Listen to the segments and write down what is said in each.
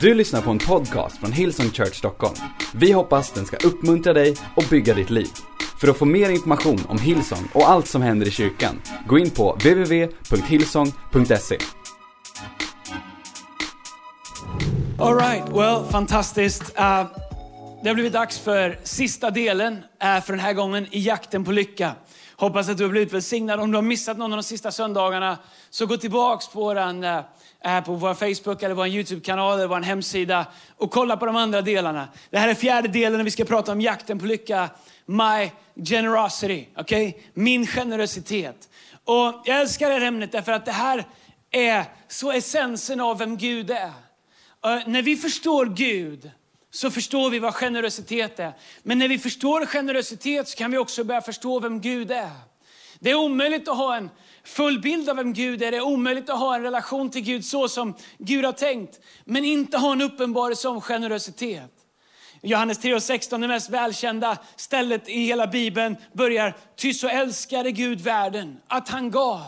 Du lyssnar på en podcast från Hillsong Church Stockholm. Vi hoppas den ska uppmuntra dig och bygga ditt liv. För att få mer information om Hillsong och allt som händer i kyrkan, gå in på www.hillsong.se. Alright, well, fantastiskt. Uh, det har blivit dags för sista delen uh, för den här gången i jakten på lycka. Hoppas att du har blivit välsignad. Om du har missat någon av de sista söndagarna, så gå tillbaks på våran uh, på vår Facebook, eller vår YouTube-kanal eller vår hemsida och kolla på de andra delarna. Det här är fjärde delen när vi ska prata om jakten på lycka. My generosity, okay? Min generositet. Och jag älskar det här ämnet därför att det här är så essensen av vem Gud är. Uh, när vi förstår Gud så förstår vi vad generositet är. Men när vi förstår generositet så kan vi också börja förstå vem Gud är. Det är omöjligt att ha en full bild av vem Gud är. Det är omöjligt att ha en relation till Gud så som Gud har tänkt, men inte ha en uppenbarelse om generositet. Johannes 3.16, det mest välkända stället i hela Bibeln, börjar Ty så älskade Gud världen, att han gav.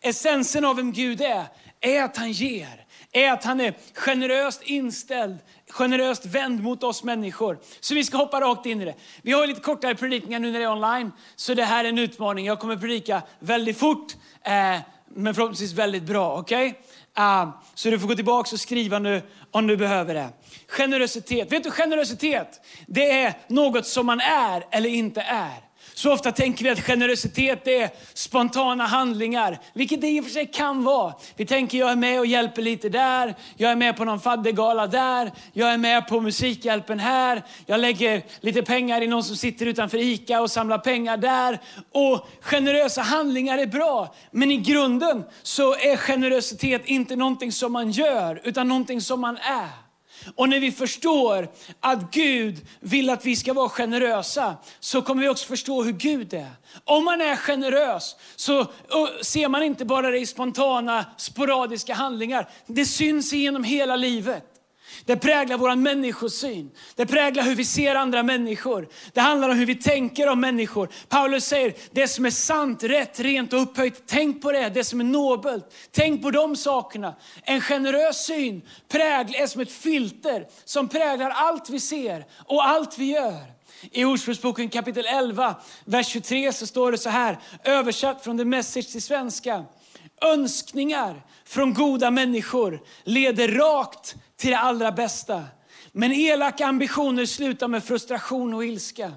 Essensen av vem Gud är, är att han ger. Är att han är generöst inställd, generöst vänd mot oss människor. Så vi ska hoppa rakt in i det. Vi har lite kortare predikningar nu när det är online, så det här är en utmaning. Jag kommer predika väldigt fort, eh, men förhoppningsvis väldigt bra. Okej? Okay? Uh, så du får gå tillbaka och skriva nu om du behöver det. Generositet. Vet du, generositet, det är något som man är eller inte är. Så ofta tänker vi att generositet är spontana handlingar, vilket det i och för sig kan vara. Vi tänker jag är med och hjälper lite där, jag är med på någon faddergala där, jag är med på Musikhjälpen här, jag lägger lite pengar i någon som sitter utanför ICA och samlar pengar där. Och generösa handlingar är bra, men i grunden så är generositet inte någonting som man gör, utan någonting som man är. Och när vi förstår att Gud vill att vi ska vara generösa, så kommer vi också förstå hur Gud är. Om man är generös så ser man inte bara det i spontana, sporadiska handlingar. Det syns genom hela livet. Det präglar vår människosyn. Det präglar hur vi ser andra människor. Det handlar om hur vi tänker om människor. Paulus säger, det som är sant, rätt, rent och upphöjt, tänk på det. Det som är nobelt, tänk på de sakerna. En generös syn präglar, är som ett filter som präglar allt vi ser och allt vi gör. I Ordspråksboken kapitel 11, vers 23 så står det så här, översatt från det message till svenska. Önskningar från goda människor leder rakt till det allra bästa. Men elaka ambitioner slutar med frustration och ilska.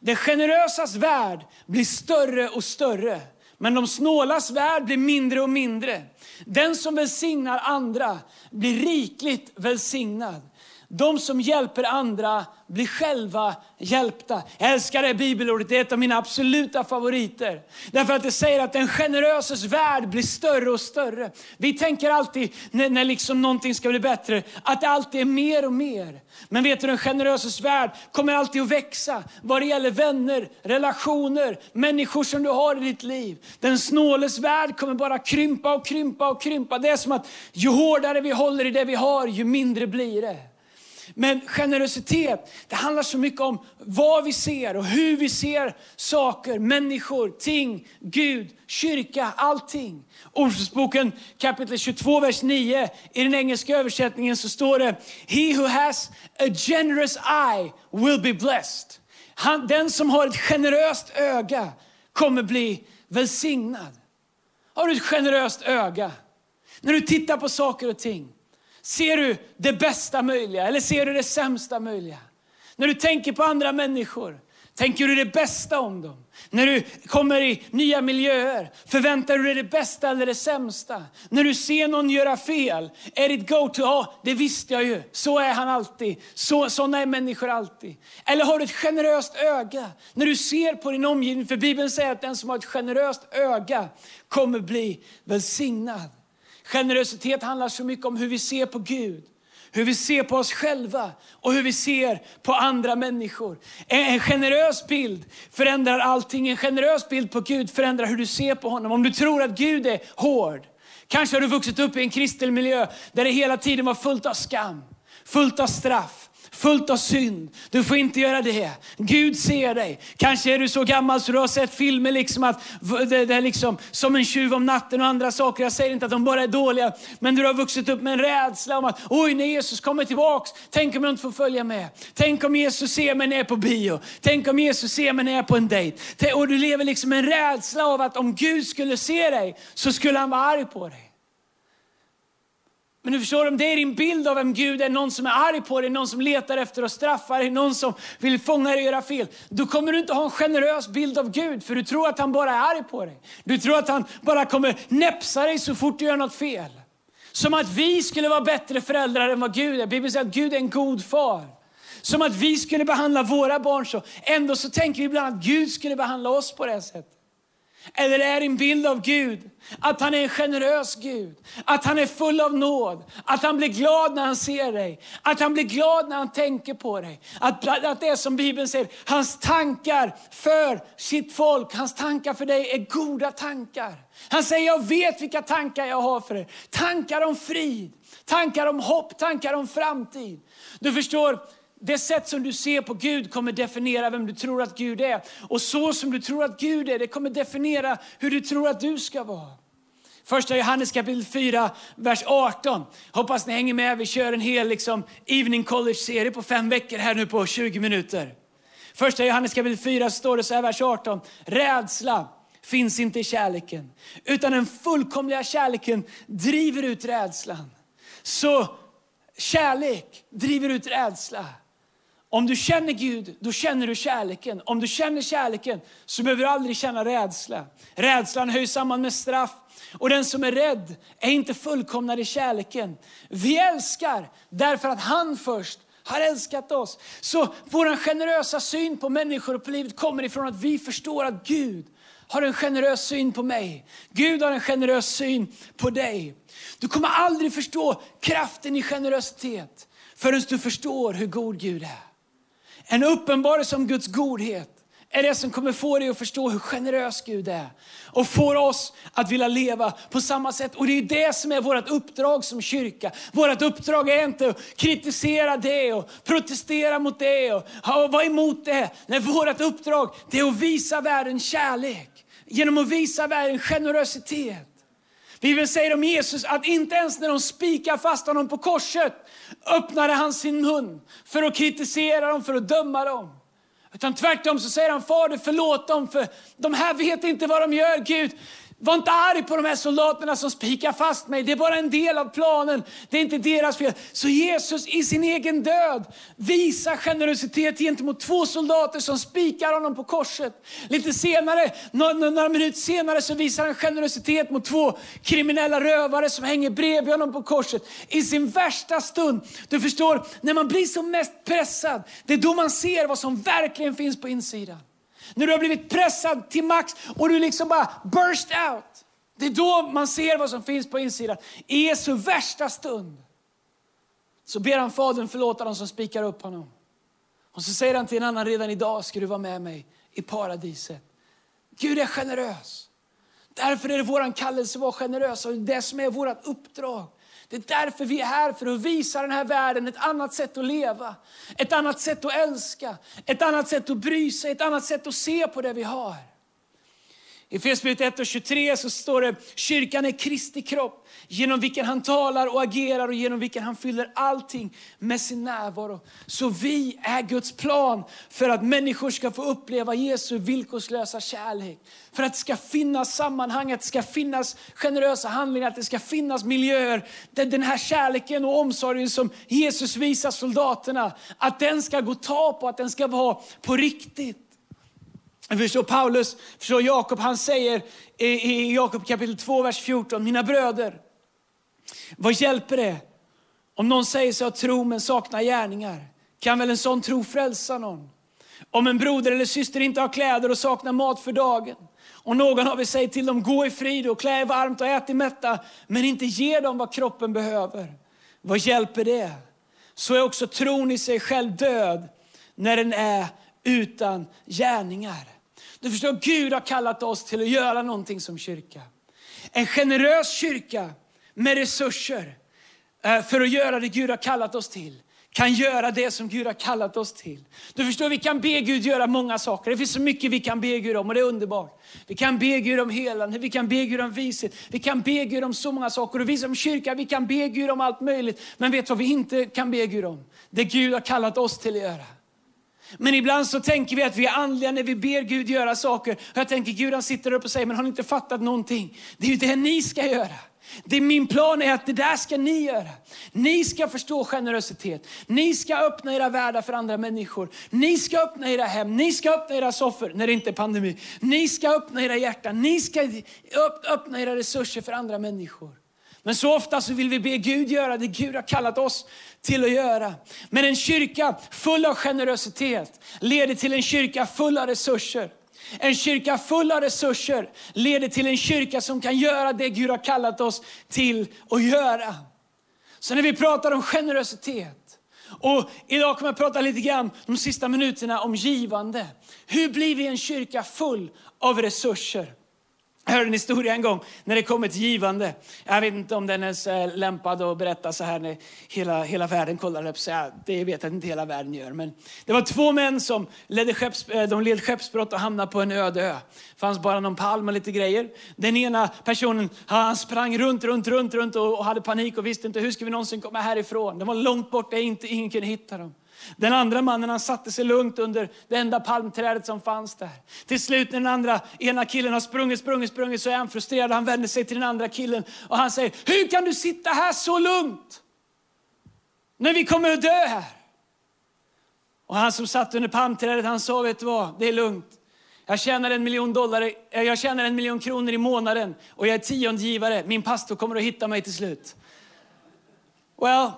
Det generösas värld blir större och större, men de snålas värld blir mindre och mindre. Den som välsignar andra blir rikligt välsignad. De som hjälper andra blir själva hjälpta. Jag älskar det bibelordet, det är ett av mina absoluta favoriter. Därför att det säger att den generöses värld blir större och större. Vi tänker alltid när, när liksom någonting ska bli bättre, att det alltid är mer och mer. Men vet du, den generöses värld kommer alltid att växa vad det gäller vänner, relationer, människor som du har i ditt liv. Den snåles värld kommer bara krympa och krympa och krympa. Det är som att ju hårdare vi håller i det vi har, ju mindre blir det. Men generositet, det handlar så mycket om vad vi ser och hur vi ser saker, människor, ting, Gud, kyrka, allting. Ordspråksboken kapitel 22, vers 9. I den engelska översättningen så står det He who has a generous eye will be blessed. Han, den som har ett generöst öga kommer bli välsignad. Har du ett generöst öga? När du tittar på saker och ting, Ser du det bästa möjliga eller ser du det sämsta möjliga? När du tänker på andra människor, tänker du det bästa om dem? När du kommer i nya miljöer, förväntar du dig det bästa eller det sämsta? När du ser någon göra fel, är ditt go-to, ja det visste jag ju, så är han alltid, så, sådana är människor alltid. Eller har du ett generöst öga när du ser på din omgivning? För Bibeln säger att den som har ett generöst öga kommer bli välsignad. Generositet handlar så mycket om hur vi ser på Gud, hur vi ser på oss själva och hur vi ser på andra människor. En generös bild förändrar allting. En generös bild på Gud förändrar hur du ser på honom. Om du tror att Gud är hård, kanske har du vuxit upp i en kristen miljö där det hela tiden var fullt av skam, fullt av straff fullt av synd. Du får inte göra det. Gud ser dig. Kanske är du så gammal så du har sett filmer liksom att det, det är liksom som en tjuv om natten och andra saker. Jag säger inte att de bara är dåliga, men du har vuxit upp med en rädsla om att oj, när Jesus kommer tillbaks, tänk om jag inte får följa med. Tänk om Jesus ser mig när jag är på bio. Tänk om Jesus ser mig när jag är på en dejt. Och du lever liksom med en rädsla av att om Gud skulle se dig så skulle han vara arg på dig. Men du förstår, om det är din bild av vem Gud är, någon som är arg på dig, någon som letar efter att straffa dig, någon som vill fånga dig och göra fel. Då kommer du inte ha en generös bild av Gud, för du tror att han bara är arg på dig. Du tror att han bara kommer näpsa dig så fort du gör något fel. Som att vi skulle vara bättre föräldrar än vad Gud är. Bibeln säger att Gud är en god far. Som att vi skulle behandla våra barn så. Ändå så tänker vi ibland att Gud skulle behandla oss på det sättet. Eller är din bild av Gud att han är en generös Gud, att han är full av nåd, att han blir glad när han ser dig, att han blir glad när han tänker på dig. Att, att det är som Bibeln säger, hans tankar för sitt folk, hans tankar för dig är goda tankar. Han säger, jag vet vilka tankar jag har för er. Tankar om frid, tankar om hopp, tankar om framtid. Du förstår, det sätt som du ser på Gud kommer definiera vem du tror att Gud är. Och så som du tror att Gud är, det kommer definiera hur du tror att du ska vara. Första Johannes kapitel 4, vers 18. Hoppas ni hänger med. Vi kör en hel liksom, evening college-serie på fem veckor här nu på 20 minuter. Första Johannes kapitel 4 står det så här, vers 18. Rädsla finns inte i kärleken, utan den fullkomliga kärleken driver ut rädslan. Så kärlek driver ut rädsla. Om du känner Gud, då känner du kärleken. Om du känner kärleken så behöver du aldrig känna rädsla. Rädslan höjs samman med straff. Och den som är rädd är inte fullkomnad i kärleken. Vi älskar därför att han först har älskat oss. Så vår generösa syn på människor och på livet kommer ifrån att vi förstår att Gud har en generös syn på mig. Gud har en generös syn på dig. Du kommer aldrig förstå kraften i generositet förrän du förstår hur god Gud är. En uppenbarelse om Guds godhet är det som kommer få dig att förstå hur generös Gud är. Och får oss att vilja leva på samma sätt. Och det är det som är vårt uppdrag som kyrka. Vårt uppdrag är inte att kritisera det och protestera mot det och vara emot det. Nej, vårt uppdrag är att visa världen kärlek. Genom att visa världen generositet. Bibeln säger om Jesus att inte ens när de spikar fast honom på korset öppnade han sin mun för att kritisera dem, för att döma dem. Utan tvärtom så säger han, Fader förlåt dem för de här vet inte vad de gör. Gud, var inte arg på de här soldaterna som spikar fast mig. Det är bara en del av planen. Det är inte deras fel. Så Jesus i sin egen död visar generositet gentemot två soldater som spikar honom på korset. Lite senare, några, några minuter senare så visar han generositet mot två kriminella rövare som hänger bredvid honom på korset. I sin värsta stund. Du förstår, när man blir som mest pressad, det är då man ser vad som verkligen finns på insidan. När du har blivit pressad till max och du liksom bara burst out. Det är då man ser vad som finns på insidan. I Jesu värsta stund så ber han Fadern förlåta dem som spikar upp honom. Och så säger han till en annan, redan idag ska du vara med mig i paradiset. Gud är generös. Därför är det vår kallelse att vara generösa och det som är vårt uppdrag. Det är därför vi är här, för att visa den här världen ett annat sätt att leva. Ett annat sätt att älska, ett annat sätt att bry sig, ett annat sätt att se på det vi har. I Efesierbrevet 1 och 23 så står det, kyrkan är Kristi kropp genom vilken han talar och agerar och genom vilken han fyller allting med sin närvaro. Så vi är Guds plan för att människor ska få uppleva Jesu villkorslösa kärlek. För att det ska finnas sammanhang, att det ska finnas generösa handlingar, att det ska finnas miljöer där den här kärleken och omsorgen som Jesus visar soldaterna, att den ska gå ta på, att den ska vara på riktigt. Förstår Paulus, förstår Jakob, han säger i Jakob kapitel 2, vers 14, mina bröder, vad hjälper det om någon säger sig ha tro men saknar gärningar? Kan väl en sån tro frälsa någon? Om en broder eller syster inte har kläder och saknar mat för dagen, och någon av er säger till dem, gå i frid och klä er varmt och ät i mätta, men inte ger dem vad kroppen behöver. Vad hjälper det? Så är också tron i sig själv död när den är utan gärningar. Du förstår, Gud har kallat oss till att göra någonting som kyrka. En generös kyrka med resurser eh, för att göra det Gud har kallat oss till kan göra det som Gud har kallat oss till. Du förstår, vi kan be Gud göra många saker. Det finns så mycket vi kan be Gud om och det är underbart. Vi kan be Gud om helande, vi kan be Gud om vishet, vi kan be Gud om så många saker. Och vi som kyrka, vi kan be Gud om allt möjligt. Men vet du vad vi inte kan be Gud om? Det Gud har kallat oss till att göra. Men ibland så tänker vi att vi är andliga när vi ber Gud göra saker. Och jag tänker Gud han sitter upp och säger, men har ni inte fattat någonting? Det är ju det ni ska göra. Det är min plan är att det där ska ni göra. Ni ska förstå generositet. Ni ska öppna era världar för andra människor. Ni ska öppna era hem. Ni ska öppna era soffor när det inte är pandemi. Ni ska öppna era hjärtan. Ni ska öppna era resurser för andra människor. Men så ofta så vill vi be Gud göra det Gud har kallat oss till att göra. Men en kyrka full av generositet leder till en kyrka full av resurser. En kyrka full av resurser leder till en kyrka som kan göra det Gud har kallat oss till att göra. Så när vi pratar om generositet, och idag kommer jag prata lite grann de sista minuterna om givande. Hur blir vi en kyrka full av resurser? Jag hörde en historia en gång när det kom ett givande. Jag vet inte om den är lämpad att berätta så här när hela, hela världen kollar upp. Så det vet jag inte hela världen gör. Men det var två män som ledde, skepps, eh, de led skeppsbrott och hamnade på en öde ö. Det fanns bara någon palm och lite grejer. Den ena personen han sprang runt, runt, runt, runt och hade panik och visste inte hur ska vi någonsin komma härifrån. De var långt borta, inte, ingen kunde hitta dem. Den andra mannen han satte sig lugnt under det enda palmträdet som fanns där. Till slut när den andra, ena killen har sprungit, sprungit, sprungit så är han frustrerad. Han vänder sig till den andra killen och han säger, hur kan du sitta här så lugnt? När vi kommer att dö här. Och han som satt under palmträdet han sa, vet du vad, det är lugnt. Jag tjänar en miljon, dollar, eh, jag tjänar en miljon kronor i månaden och jag är tiondgivare. Min pastor kommer att hitta mig till slut. Well,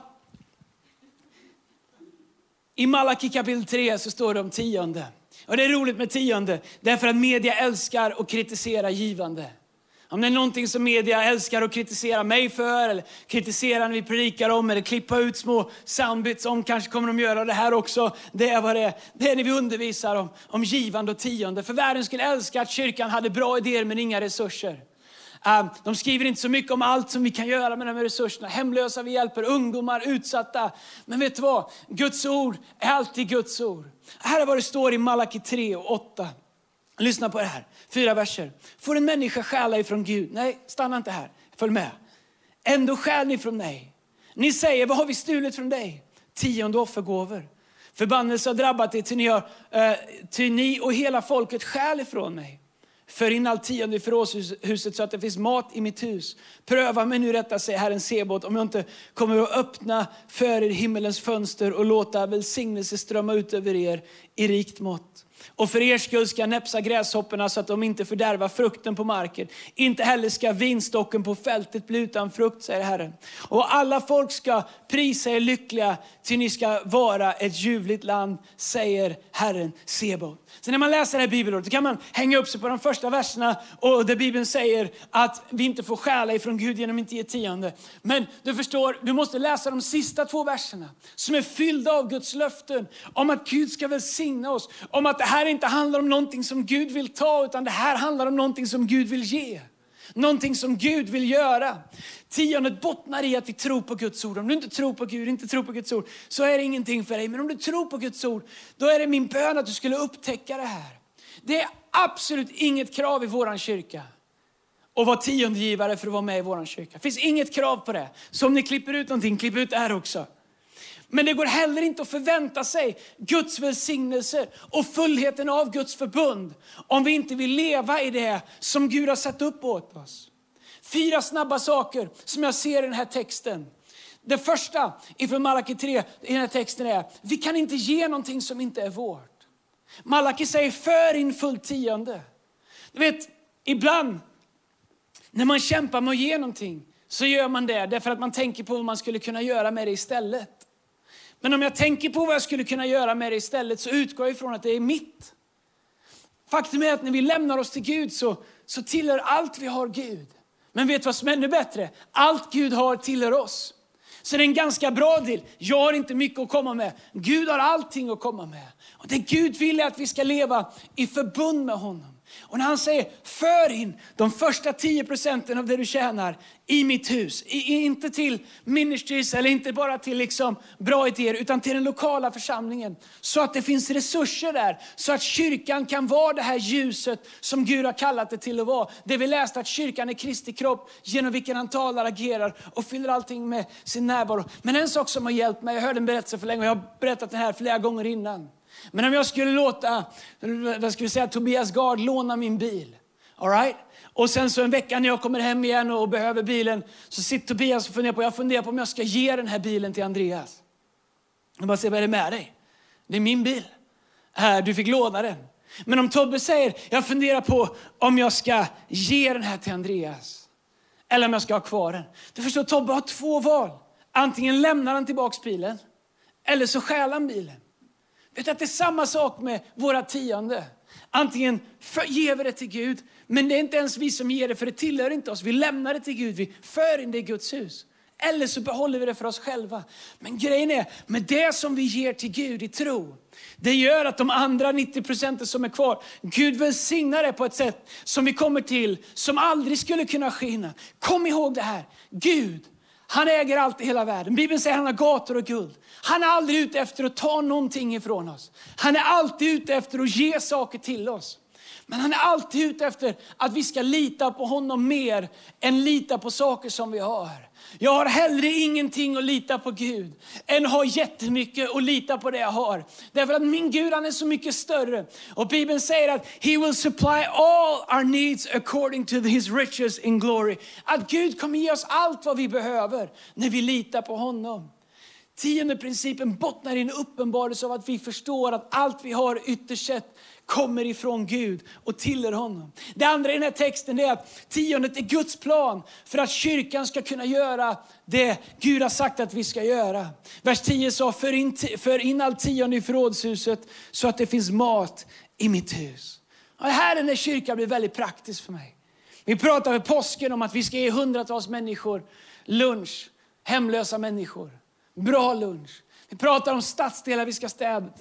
i Malaki kapitel 3 så står det om tionde. Och det är roligt med tionde, därför att media älskar att kritisera givande. Om det är någonting som media älskar att kritisera mig för, eller kritisera när vi predikar om, eller klippa ut små soundbits om, kanske kommer de göra det här också. Det är vad det är. Det är när vi undervisar om, om givande och tionde. För världen skulle älska att kyrkan hade bra idéer men inga resurser. Ehm, de skriver inte så mycket om allt som vi kan göra med de här resurserna. Hemlösa vi hjälper, ungdomar, utsatta. Men vet du vad? Guds ord är alltid Guds ord. Här är vad det står i Malaki 3 och 8. Lyssna på det här. Fyra verser. Får en människa stjäla ifrån Gud? Nej, stanna inte här. Följ med. Ändå stjäl ni från mig. Ni säger, vad har vi stulit från dig? Tionde offergåvor. Förbannelse har drabbat er, ty ni, har, eh, ty ni och hela folket stjäl ifrån mig. För in allt tionde i förrådshuset så att det finns mat i mitt hus. Pröva mig nu detta, säger Herren Sebot, om jag inte kommer att öppna för er himmelens fönster och låta välsignelse strömma ut över er i rikt mått. Och för er skull ska jag näpsa gräshopporna så att de inte fördärvar frukten på marken. Inte heller ska vinstocken på fältet bli utan frukt, säger Herren. Och alla folk ska prisa er lyckliga, till ni ska vara ett ljuvligt land, säger Herren Sebo. Så när man läser det här bibelordet kan man hänga upp sig på de första verserna och där Bibeln säger att vi inte får stjäla ifrån Gud genom att inte ge tionde. Men du förstår, du måste läsa de sista två verserna som är fyllda av Guds löften om att Gud ska välsigna oss. Om att det här inte handlar om någonting som Gud vill ta utan det här handlar om någonting som Gud vill ge. Någonting som Gud vill göra. Tiondet bottnar i att vi tror på Guds ord. Om du inte tror på Gud, inte tror på Guds ord, så är det ingenting för dig. Men om du tror på Guds ord, då är det min bön att du skulle upptäcka det här. Det är absolut inget krav i våran kyrka att vara tiondegivare för att vara med i vår kyrka. Det finns inget krav på det. Så om ni klipper ut någonting, klipp ut det här också. Men det går heller inte att förvänta sig Guds välsignelse och fullheten av Guds förbund om vi inte vill leva i det som Gud har satt upp åt oss. Fyra snabba saker som jag ser i den här texten. Det första ifrån Malaki 3 i den här texten är, vi kan inte ge någonting som inte är vårt. Malaki säger, för in fullt tionde. Du vet, ibland när man kämpar med att ge någonting så gör man det därför att man tänker på vad man skulle kunna göra med det istället. Men om jag tänker på vad jag skulle kunna göra med det istället så utgår jag ifrån att det är mitt. Faktum är att när vi lämnar oss till Gud så, så tillhör allt vi har Gud. Men vet du vad som är ännu bättre? Allt Gud har tillhör oss. Så det är en ganska bra del. Jag har inte mycket att komma med. Gud har allting att komma med. Och det Gud vill är att vi ska leva i förbund med honom. Och när han säger för in de första 10 procenten av det du tjänar i mitt hus. I, inte till ministries eller inte bara till liksom bra idéer utan till den lokala församlingen. Så att det finns resurser där. Så att kyrkan kan vara det här ljuset som Gud har kallat det till att vara. Det vi läste att kyrkan är Kristi kropp genom vilken han talar, agerar och fyller allting med sin närvaro. Men en sak som har hjälpt mig, jag hörde en berättelse för länge och jag har berättat det här flera gånger innan. Men om jag skulle låta vad ska vi säga, Tobias Gard låna min bil. All right? Och sen så en vecka när jag kommer hem igen och behöver bilen så sitter Tobias och funderar på, jag funderar på om jag ska ge den här bilen till Andreas. Jag bara säger, vad är det med dig? Det är min bil. Här, du fick låna den. Men om Tobbe säger, jag funderar på om jag ska ge den här till Andreas. Eller om jag ska ha kvar den. Du förstår, Tobbe har två val. Antingen lämnar han tillbaks bilen, eller så stjäl han bilen. Utan det är samma sak med våra tionde. Antingen ger vi det till Gud, men det är inte ens vi som ger det, för det tillhör inte oss. Vi lämnar det till Gud, vi för in det i Guds hus. Eller så behåller vi det för oss själva. Men grejen är, med det som vi ger till Gud i tro, det gör att de andra 90 procenten som är kvar, Gud välsignar det på ett sätt som vi kommer till, som aldrig skulle kunna skina. Kom ihåg det här, Gud han äger allt i hela världen. Bibeln säger att han har gator och guld. Han är aldrig ute efter att ta någonting ifrån oss. Han är alltid ute efter att ge saker till oss. Men han är alltid ute efter att vi ska lita på honom mer än lita på saker som vi har. Jag har hellre ingenting att lita på Gud än ha jättemycket att lita på det jag har. Därför att min Gud han är så mycket större. Och Bibeln säger att He will supply all our needs according to His riches in glory. Att Gud kommer ge oss allt vad vi behöver när vi litar på honom. Tionde principen bottnar i en uppenbarelse av att vi förstår att allt vi har ytterst sett kommer ifrån Gud och tillhör honom. Det andra i den här texten är att tiondet är Guds plan för att kyrkan ska kunna göra det Gud har sagt att vi ska göra. Vers 10 sa, för in, för in all tionde i förrådshuset så att det finns mat i mitt hus. Och det här är när kyrkan blir väldigt praktisk för mig. Vi pratar med påsken om att vi ska ge hundratals människor lunch, hemlösa människor. Bra lunch. Vi pratar om stadsdelar vi ska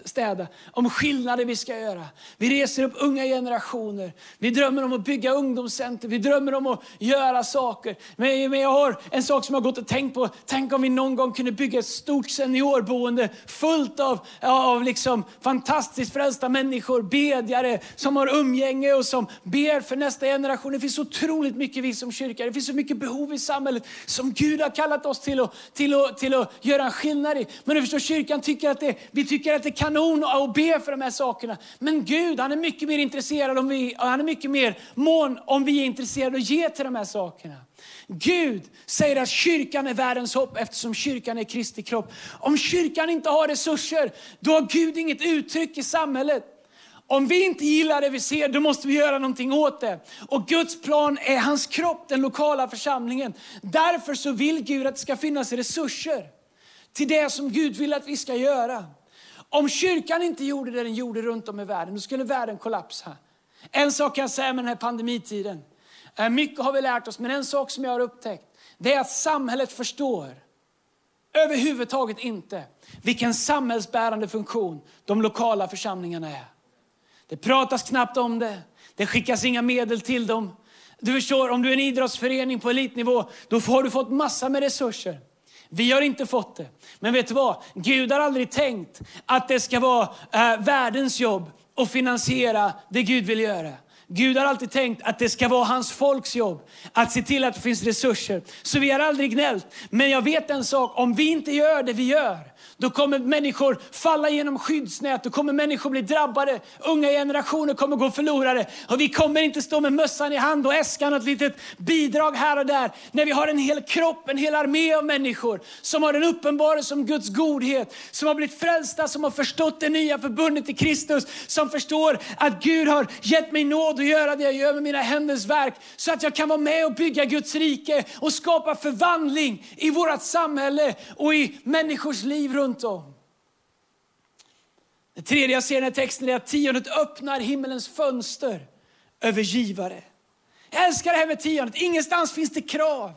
städa, om skillnader vi ska göra. Vi reser upp unga generationer. Vi drömmer om att bygga ungdomscenter. Vi drömmer om att göra saker. Men, jag har en sak som jag har gått och tänkt på. Tänk om vi någon gång kunde bygga ett stort seniorboende fullt av, av liksom fantastiskt frälsta människor, bedjare som har umgänge och som ber för nästa generation. Det finns otroligt mycket vi som kyrka. Det finns så mycket behov i samhället som Gud har kallat oss till att, till att, till att göra en skillnad i. Men du förstår, kyrkan tycker att det, vi tycker att det är kanon att be för de här sakerna. Men Gud, han är mycket mer intresserad om vi, han är mycket mer mån om vi är intresserade att ge till de här sakerna. Gud säger att kyrkan är världens hopp eftersom kyrkan är Kristi kropp. Om kyrkan inte har resurser, då har Gud inget uttryck i samhället. Om vi inte gillar det vi ser, då måste vi göra någonting åt det. Och Guds plan är hans kropp, den lokala församlingen. Därför så vill Gud att det ska finnas resurser till det som Gud vill att vi ska göra. Om kyrkan inte gjorde det den gjorde runt om i världen, då skulle världen kollapsa. En sak kan jag säga med den här pandemitiden. Eh, mycket har vi lärt oss, men en sak som jag har upptäckt, det är att samhället förstår överhuvudtaget inte vilken samhällsbärande funktion de lokala församlingarna är. Det pratas knappt om det, det skickas inga medel till dem. Du förstår, om du är en idrottsförening på elitnivå, då har du fått massor med resurser. Vi har inte fått det. Men vet du vad? Gud har aldrig tänkt att det ska vara eh, världens jobb att finansiera det Gud vill göra. Gud har alltid tänkt att det ska vara hans folks jobb att se till att det finns resurser. Så vi har aldrig gnällt. Men jag vet en sak, om vi inte gör det vi gör, då kommer människor falla genom skyddsnät, då kommer människor bli drabbade. Unga generationer kommer gå förlorade. Och vi kommer inte stå med mössan i hand och äska något litet bidrag här och där. När vi har en hel kropp, en hel armé av människor som har en uppenbarelse om Guds godhet. Som har blivit frälsta, som har förstått det nya förbundet i Kristus. Som förstår att Gud har gett mig nåd att göra det jag gör med mina händers verk. Så att jag kan vara med och bygga Guds rike och skapa förvandling i vårt samhälle och i människors liv runt om. Det tredje jag ser i den här texten är att tiondet öppnar himmelens fönster över givare. Jag älskar det här med tiondet. Ingenstans finns det krav.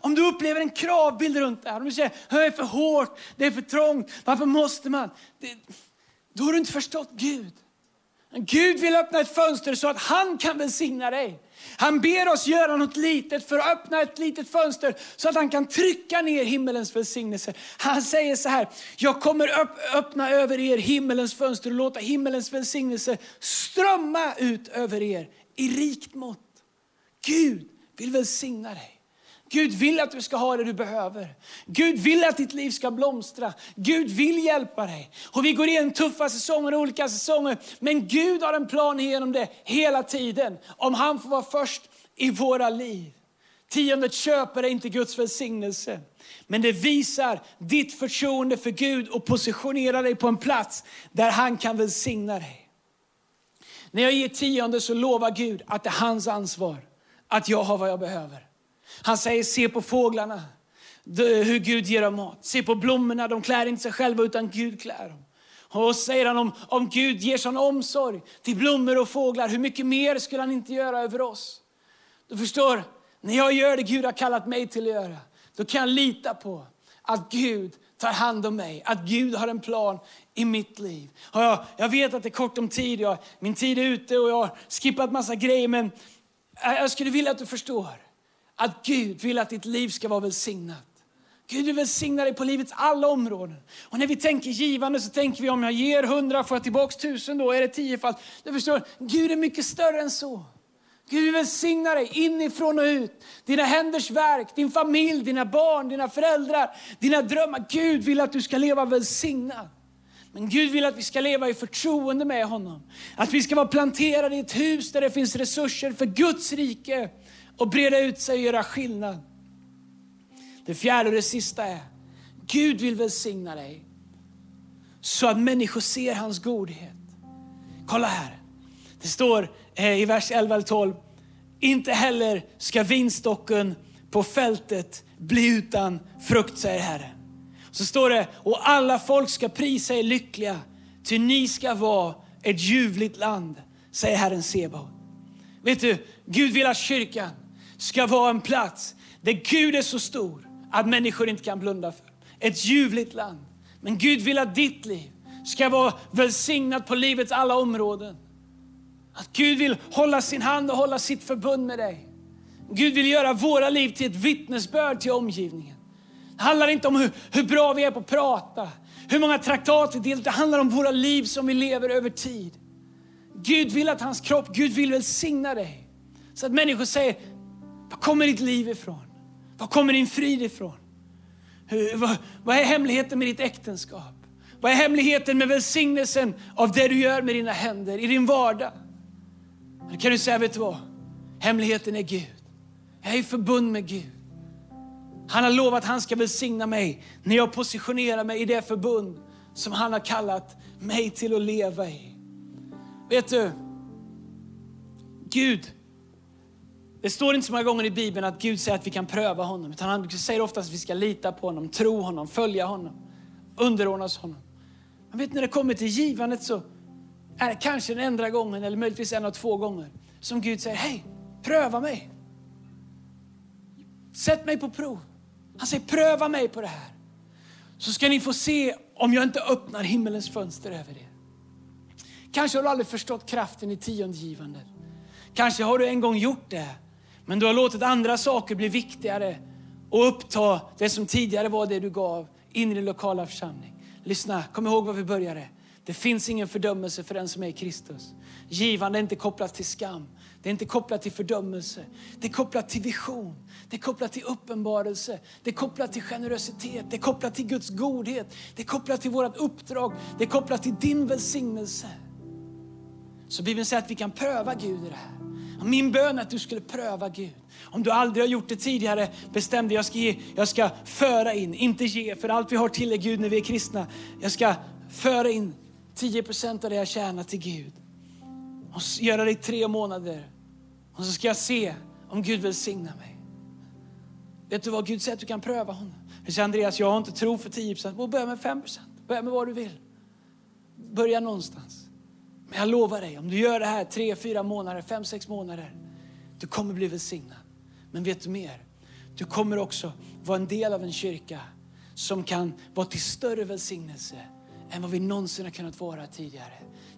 Om du upplever en kravbild runt det här, om du säger det är för hårt, det är för trångt, varför måste man? Det, då har du inte förstått Gud. Gud vill öppna ett fönster så att han kan välsigna dig. Han ber oss göra något litet för att öppna ett litet fönster så att han kan trycka ner himmelens välsignelse. Han säger så här, jag kommer öppna över er himmelens fönster och låta himmelens välsignelse strömma ut över er i rikt mått. Gud vill välsigna dig. Gud vill att du ska ha det du behöver. Gud vill att ditt liv ska blomstra. Gud vill hjälpa dig. Och vi går igenom tuffa säsonger och olika säsonger. Men Gud har en plan genom det hela tiden. Om han får vara först i våra liv. Tiondet köper inte Guds välsignelse. Men det visar ditt förtroende för Gud och positionerar dig på en plats där han kan välsigna dig. När jag ger tionde så lovar Gud att det är hans ansvar. Att jag har vad jag behöver. Han säger, se på fåglarna, hur Gud ger dem mat. Se på blommorna, de klär inte sig själva utan Gud klär dem. Och säger han om, om Gud ger sån omsorg till blommor och fåglar, hur mycket mer skulle han inte göra över oss? Du förstår, när jag gör det Gud har kallat mig till att göra, då kan jag lita på att Gud tar hand om mig, att Gud har en plan i mitt liv. Och jag, jag vet att det är kort om tid, jag, min tid är ute och jag har skippat massa grejer, men jag skulle vilja att du förstår att Gud vill att ditt liv ska vara välsignat. Gud vill välsigna dig på livets alla områden. Och när vi tänker givande så tänker vi om jag ger hundra får jag tillbaka tusen då är det tiofalt. Du förstår, Gud är mycket större än så. Gud vill välsigna dig inifrån och ut. Dina händers verk, din familj, dina barn, dina föräldrar, dina drömmar. Gud vill att du ska leva välsignad. Men Gud vill att vi ska leva i förtroende med honom. Att vi ska vara planterade i ett hus där det finns resurser för Guds rike och breda ut sig och göra skillnad. Det fjärde och det sista är, Gud vill välsigna dig så att människor ser hans godhet. Kolla här. Det står eh, i vers 11 eller 12, inte heller ska vinstocken på fältet bli utan frukt, säger Herren. Så står det, och alla folk ska prisa er lyckliga, ty ni ska vara ett ljuvligt land, säger Herren Sebaot. Vet du, Gud vill att kyrkan ska vara en plats där Gud är så stor att människor inte kan blunda för. Ett ljuvligt land. Men Gud vill att ditt liv ska vara välsignat på livets alla områden. Att Gud vill hålla sin hand och hålla sitt förbund med dig. Gud vill göra våra liv till ett vittnesbörd till omgivningen. Det handlar inte om hur, hur bra vi är på att prata, hur många traktat vi delar. Det handlar om våra liv som vi lever över tid. Gud vill att hans kropp, Gud vill välsigna dig. Så att människor säger, var kommer ditt liv ifrån? Var kommer din frid ifrån? Hur, vad, vad är hemligheten med ditt äktenskap? Vad är hemligheten med välsignelsen av det du gör med dina händer i din vardag? Då kan du säga, vet du vad? Hemligheten är Gud. Jag är i förbund med Gud. Han har lovat att han ska välsigna mig när jag positionerar mig i det förbund som han har kallat mig till att leva i. Vet du, Gud det står inte så många gånger i Bibeln att Gud säger att vi kan pröva honom. Utan han säger oftast att vi ska lita på honom, tro honom, följa honom, underordna oss honom. Men vet när det kommer till givandet så är det kanske den enda gången, eller möjligtvis en av två gånger, som Gud säger, hej, pröva mig. Sätt mig på prov. Han säger, pröva mig på det här. Så ska ni få se om jag inte öppnar himmelens fönster över er. Kanske har du aldrig förstått kraften i tiondegivandet. Kanske har du en gång gjort det. Men du har låtit andra saker bli viktigare och uppta det som tidigare var det du gav in i din lokala församling. Lyssna, kom ihåg var vi började. Det finns ingen fördömelse för den som är i Kristus. Givande är inte kopplat till skam. Det är inte kopplat till fördömelse. Det är kopplat till vision. Det är kopplat till uppenbarelse. Det är kopplat till generositet. Det är kopplat till Guds godhet. Det är kopplat till vårt uppdrag. Det är kopplat till din välsignelse. Så Bibeln säger att vi kan pröva Gud i det här. Min bön är att du skulle pröva Gud. Om du aldrig har gjort det tidigare, bestäm dig. Jag ska, ge, jag ska föra in, inte ge, för allt vi har till är Gud när vi är kristna. Jag ska föra in 10% av det jag tjänar till Gud. Och göra det i tre månader. Och så ska jag se om Gud välsignar mig. Vet du vad Gud säger att du kan pröva honom? Du säger Andreas, jag har inte tro för 10% Börja med 5% Börja med vad du vill. Börja någonstans. Men jag lovar dig, om du gör det här tre, fyra månader, fem, sex månader, du kommer bli välsignad. Men vet du mer? Du kommer också vara en del av en kyrka som kan vara till större välsignelse än vad vi någonsin har kunnat vara tidigare.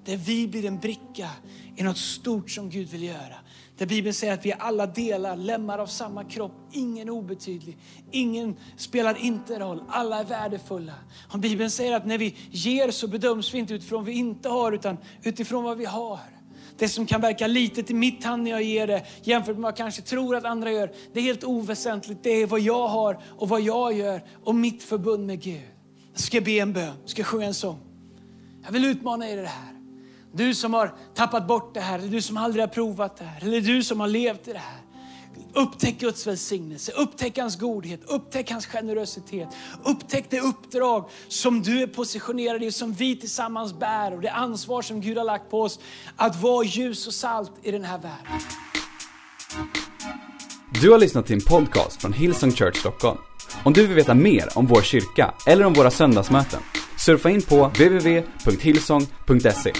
Där vi blir en bricka i något stort som Gud vill göra. Där Bibeln säger att vi är alla delar, lemmar av samma kropp. Ingen är obetydlig, ingen spelar inte roll. Alla är värdefulla. Och Bibeln säger att när vi ger så bedöms vi inte utifrån vad vi inte har utan utifrån vad vi har. Det som kan verka litet i mitt hand när jag ger det jämfört med vad jag kanske tror att andra gör. Det är helt oväsentligt. Det är vad jag har och vad jag gör och mitt förbund med Gud. Jag ska be en bön, jag ska sjunga en sång. Jag vill utmana er i det här. Du som har tappat bort det här, eller du som aldrig har provat det här, eller du som har levt i det här. Upptäck Guds välsignelse, upptäck hans godhet, upptäck hans generositet. Upptäck det uppdrag som du är positionerad i, som vi tillsammans bär och det ansvar som Gud har lagt på oss att vara ljus och salt i den här världen. Du har lyssnat till en podcast från Hillsong Church Stockholm. Om du vill veta mer om vår kyrka eller om våra söndagsmöten, surfa in på www.hillsong.se.